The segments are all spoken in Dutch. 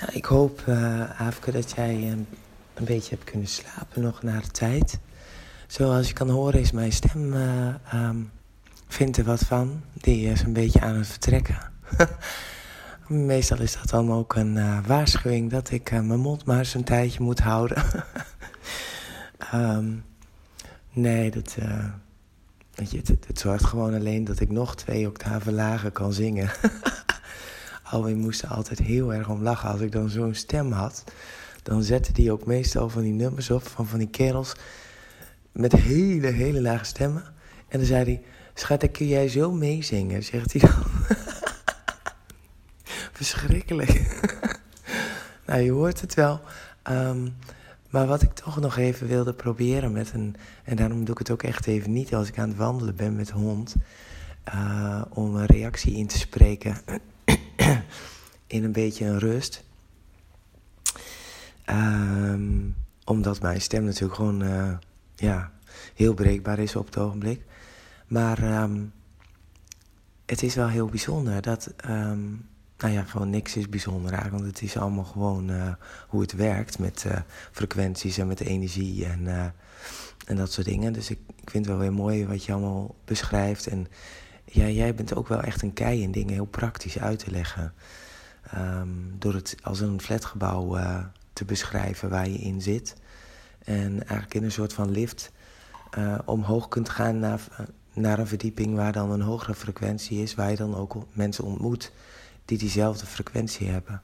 Nou, ik hoop, uh, Afke, dat jij een, een beetje hebt kunnen slapen nog na de tijd. Zoals je kan horen is mijn stem, uh, um, vindt er wat van. Die is een beetje aan het vertrekken. Meestal is dat dan ook een uh, waarschuwing dat ik mijn mond maar eens een tijdje moet houden. um, nee, dat, uh, weet je, het, het, zorgt gewoon alleen dat ik nog twee octaven lager kan zingen. Alweer moest er altijd heel erg om lachen als ik dan zo'n stem had. Dan zette die ook meestal van die nummers op van van die kerels met hele, hele lage stemmen. En dan zei hij, schat, kun jij zo meezingen, zegt hij dan. Verschrikkelijk. nou, je hoort het wel. Um, maar wat ik toch nog even wilde proberen met een... en daarom doe ik het ook echt even niet als ik aan het wandelen ben met hond... Uh, om een reactie in te spreken een beetje een rust. Um, omdat mijn stem natuurlijk gewoon uh, ja, heel breekbaar is op het ogenblik. Maar um, het is wel heel bijzonder dat um, nou ja, gewoon niks is bijzonder eigenlijk. Want het is allemaal gewoon uh, hoe het werkt met uh, frequenties en met energie en, en dat soort dingen. Dus ik, ik vind het wel weer mooi wat je allemaal beschrijft. En ja, jij bent ook wel echt een kei in dingen heel praktisch uit te leggen. Um, door het als een flatgebouw te beschrijven waar je in zit. En eigenlijk in een soort van lift omhoog kunt gaan naar, naar een verdieping waar dan een hogere frequentie is. Waar je dan ook mensen ontmoet die diezelfde frequentie hebben.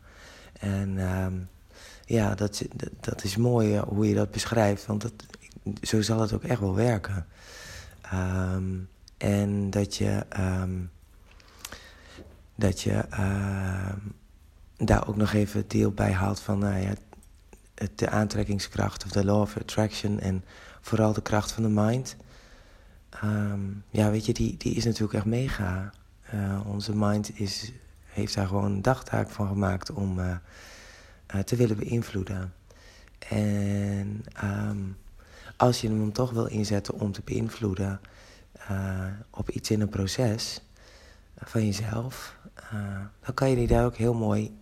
En um, ja, dat, dat is mooi hoe je dat beschrijft, want dat, zo zal het ook echt wel werken. Um, en dat je, dat je daar ook nog even deel bij haalt van nou ja, de aantrekkingskracht of de law of attraction en vooral de kracht van de mind. ja, weet je, die, die is natuurlijk echt mega. Uh, onze mind is heeft daar gewoon een dagtaak van gemaakt om uh, uh, te willen beïnvloeden. En um, als je hem dan toch wil inzetten om te beïnvloeden op iets in een proces van jezelf, dan kan je die daar ook heel mooi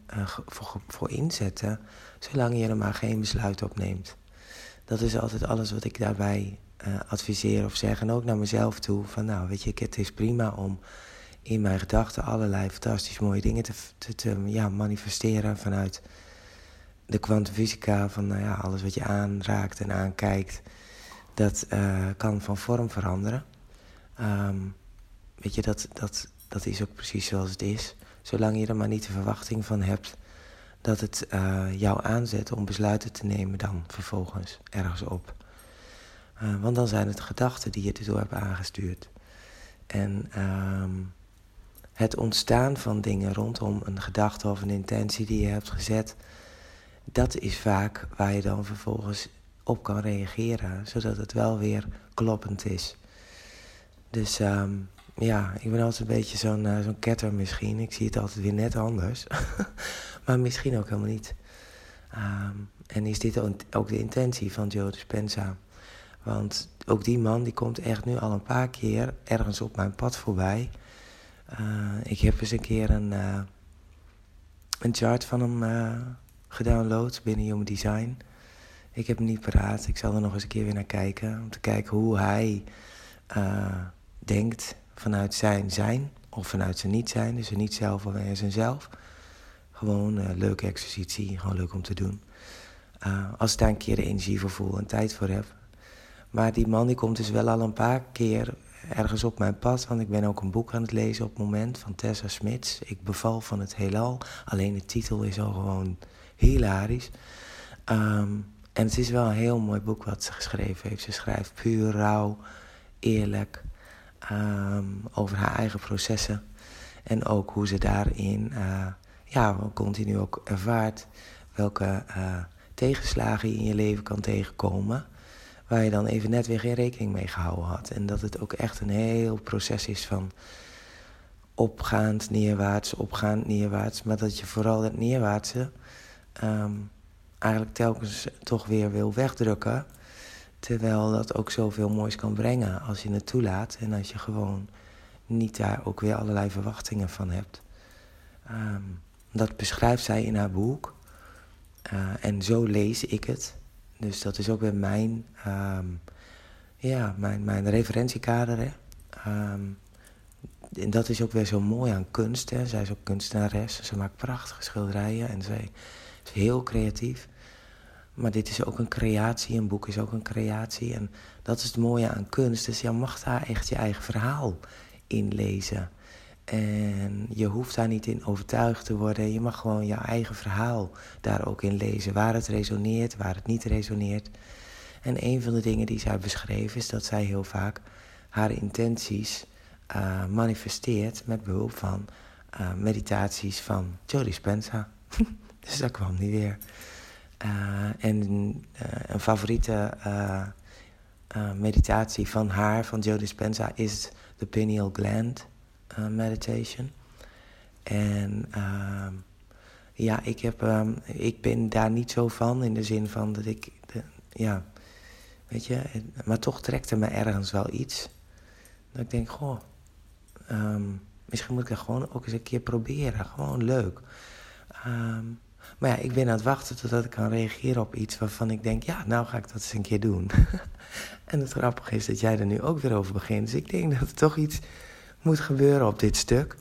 voor, voor inzetten, zolang je er maar geen besluit op neemt. Dat is altijd alles wat ik daarbij adviseer of zeg. En ook naar mezelf toe. Van nou, weet je, het is prima om in mijn gedachten allerlei fantastisch mooie dingen te, te, ja, manifesteren vanuit de kwantumfysica. Van nou ja, alles wat je aanraakt en aankijkt, dat kan van vorm veranderen. Um, weet je, dat, dat, dat is ook precies zoals het is. Zolang je er maar niet de verwachting van hebt dat het uh, jou aanzet om besluiten te nemen dan vervolgens ergens op. Uh, want dan zijn het gedachten die je erdoor hebt aangestuurd. En um, het ontstaan van dingen rondom een gedachte of een intentie die je hebt gezet, dat is vaak waar je dan vervolgens op kan reageren, zodat het wel weer kloppend is. Dus um, ja, ik ben altijd een beetje zo'n uh, zo'n ketter misschien. Ik zie het altijd weer net anders. maar misschien ook helemaal niet. Um, en is dit ook de intentie van Joe Dispenza? Want ook die man die komt echt nu al een paar keer ergens op mijn pad voorbij. Uh, ik heb eens een keer een, uh, een chart van hem gedownload binnen Human Design. Ik heb hem niet paraat. Ik zal er nog eens een keer weer naar kijken. Om te kijken hoe hij denkt vanuit zijn zijn. Of vanuit zijn niet zijn. Dus zijn niet zelf of zijn zelf. Gewoon een leuke exercitie. Gewoon leuk om te doen. als ik daar een keer de energie voor voel en tijd voor heb. Maar die man die komt dus wel al een paar keer ergens op mijn pad. Want ik ben ook een boek aan het lezen op het moment van Tessa Smits. Ik beval van het heelal. Alleen de titel is al gewoon hilarisch. Um, en het is wel een heel mooi boek wat ze geschreven heeft. Ze schrijft puur, rauw, eerlijk. Um, over haar eigen processen. En ook hoe ze daarin uh, ja, continu ook ervaart. Welke uh, tegenslagen je in je leven kan tegenkomen waar je dan even net weer geen rekening mee gehouden had. En dat het ook echt een heel proces is van opgaand, neerwaarts, opgaand, neerwaarts. Maar dat je vooral dat neerwaartse um, eigenlijk telkens toch weer wil wegdrukken. Terwijl dat ook zoveel moois kan brengen als je het toelaat. En als je gewoon niet daar ook weer allerlei verwachtingen van hebt. Um, dat beschrijft zij in haar boek. en zo lees ik het. Dus dat is ook weer mijn, ehm, ja, mijn, mijn referentiekader. Hè. Ehm, en dat is ook weer zo mooi aan kunst. Hè. Zij is ook kunstenares. Ze maakt prachtige schilderijen en zij is heel creatief. Maar dit is ook een creatie, een boek is ook een creatie. En dat is het mooie aan kunst. Dus je mag daar echt je eigen verhaal in lezen. En je hoeft daar niet in overtuigd te worden. Je mag gewoon je eigen verhaal daar ook in lezen. Waar het resoneert, waar het niet resoneert. En een van de dingen die zij beschreef is dat zij heel vaak haar intenties uh, manifesteert met behulp van uh, meditaties van Joe Dispenza. dus dat kwam niet weer. Uh, en een favoriete meditatie van haar, van Joe Dispenza, is de pineal gland meditation. En ehm, ja, ik, heb, um, ik ben daar niet zo van in de zin van dat ik, de, ja, weet je, maar toch trekt er me ergens wel iets. Dat ik denk, goh, Um, misschien moet ik dat gewoon ook eens een keer proberen. Gewoon leuk. Um, maar ja, ik ben aan het wachten totdat ik kan reageren op iets waarvan ik denk, ja, nou ga ik dat eens een keer doen. en het grappige is dat jij er nu ook weer over begint. Dus ik denk dat er toch iets moet gebeuren op dit stuk.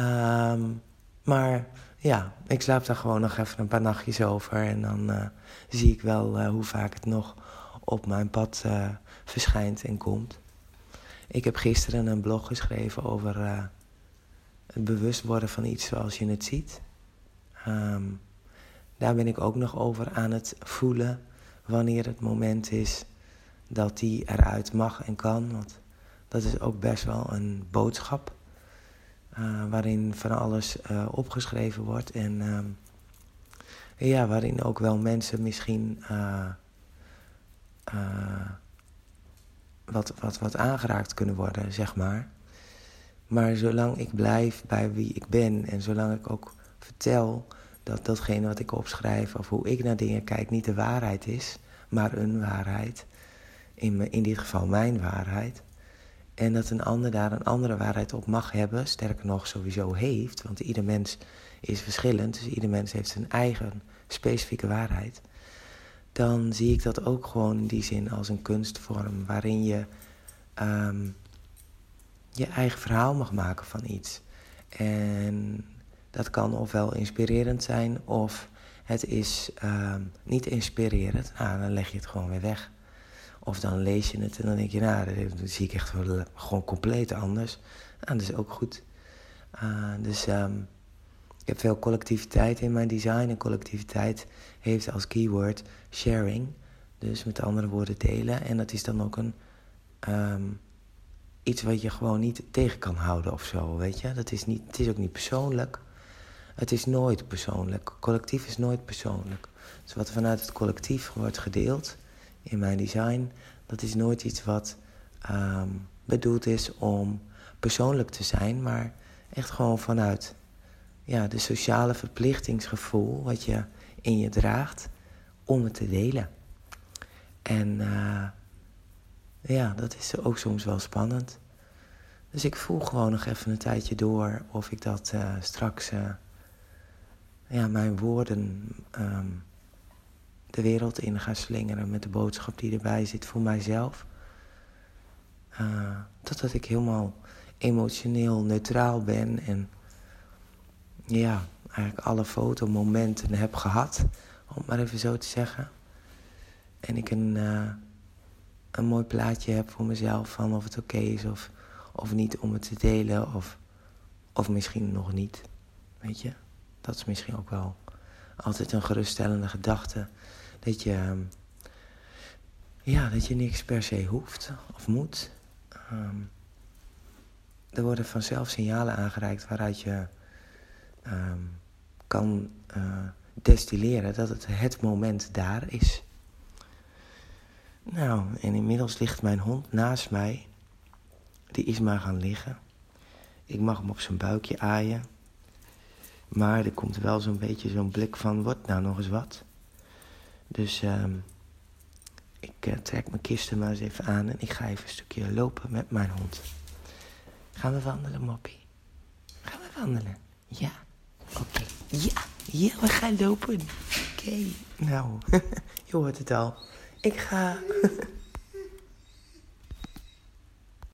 Um, maar ja, ik slaap daar gewoon nog even een paar nachtjes over. En dan uh, zie ik wel uh, hoe vaak het nog op mijn pad uh, verschijnt en komt. Ik heb gisteren een blog geschreven over het bewust worden van iets zoals je het ziet. Um, daar ben ik ook nog over aan het voelen wanneer het moment is dat die eruit mag en kan. Want dat is ook best wel een boodschap uh, waarin van alles uh, opgeschreven wordt. En um, ja, waarin ook wel mensen misschien wat, wat, wat aangeraakt kunnen worden, zeg maar. Maar zolang ik blijf bij wie ik ben en zolang ik ook vertel dat datgene wat ik opschrijf of hoe ik naar dingen kijk niet de waarheid is, maar een waarheid, in, in dit geval mijn waarheid, en dat een ander daar een andere waarheid op mag hebben, sterker nog sowieso heeft, want ieder mens is verschillend, dus ieder mens heeft zijn eigen specifieke waarheid. Dan zie ik dat ook gewoon in die zin als een kunstvorm waarin je um, je eigen verhaal mag maken van iets. En dat kan ofwel inspirerend zijn of het is um, niet inspirerend. Nou, dan leg je het gewoon weer weg. Of dan lees je het en dan denk je, nou, dat zie ik echt gewoon compleet anders. Nou, dat is ook goed. Uh, dus um, ik heb veel collectiviteit in mijn design. En collectiviteit heeft als keyword sharing. Dus met andere woorden delen. En dat is dan ook een, um, iets wat je gewoon niet tegen kan houden of zo, weet je. Dat is niet, het is ook niet persoonlijk. Het is nooit persoonlijk. Collectief is nooit persoonlijk. Dus wat vanuit het collectief wordt gedeeld in mijn design... dat is nooit iets wat um, bedoeld is om persoonlijk te zijn... maar echt gewoon vanuit ja, de sociale verplichtingsgevoel wat je in je draagt om het te delen. En uh, ja, dat is ook soms wel spannend. Dus ik voel gewoon nog even een tijdje door of ik dat uh, straks, uh, ja, mijn woorden um, de wereld in ga slingeren met de boodschap die erbij zit voor mijzelf. totdat ik helemaal emotioneel neutraal ben en ja, eigenlijk alle fotomomenten heb gehad, om het maar even zo te zeggen. En ik een, uh, een mooi plaatje heb voor mezelf van of het oké is of, of niet om het te delen of, of misschien nog niet. Weet je, dat is misschien ook wel altijd een geruststellende gedachte. Dat je, um, ja, dat je niks per se hoeft of moet. Um, er worden vanzelf signalen aangereikt waaruit je um, kan uh, destilleren dat het het moment daar is. Nou, en inmiddels ligt mijn hond naast mij. Die is maar gaan liggen. Ik mag hem op zijn buikje aaien. Maar er komt wel zo'n beetje zo'n blik van, wordt nou nog eens wat? Dus um, ik uh, trek mijn kisten maar eens even aan en ik ga even een stukje lopen met mijn hond. Gaan we wandelen, Moppie? Gaan we wandelen? Ja. Oké. Ja, ja, we gaan lopen. Oké, nou, je hoort het al. Ik ga.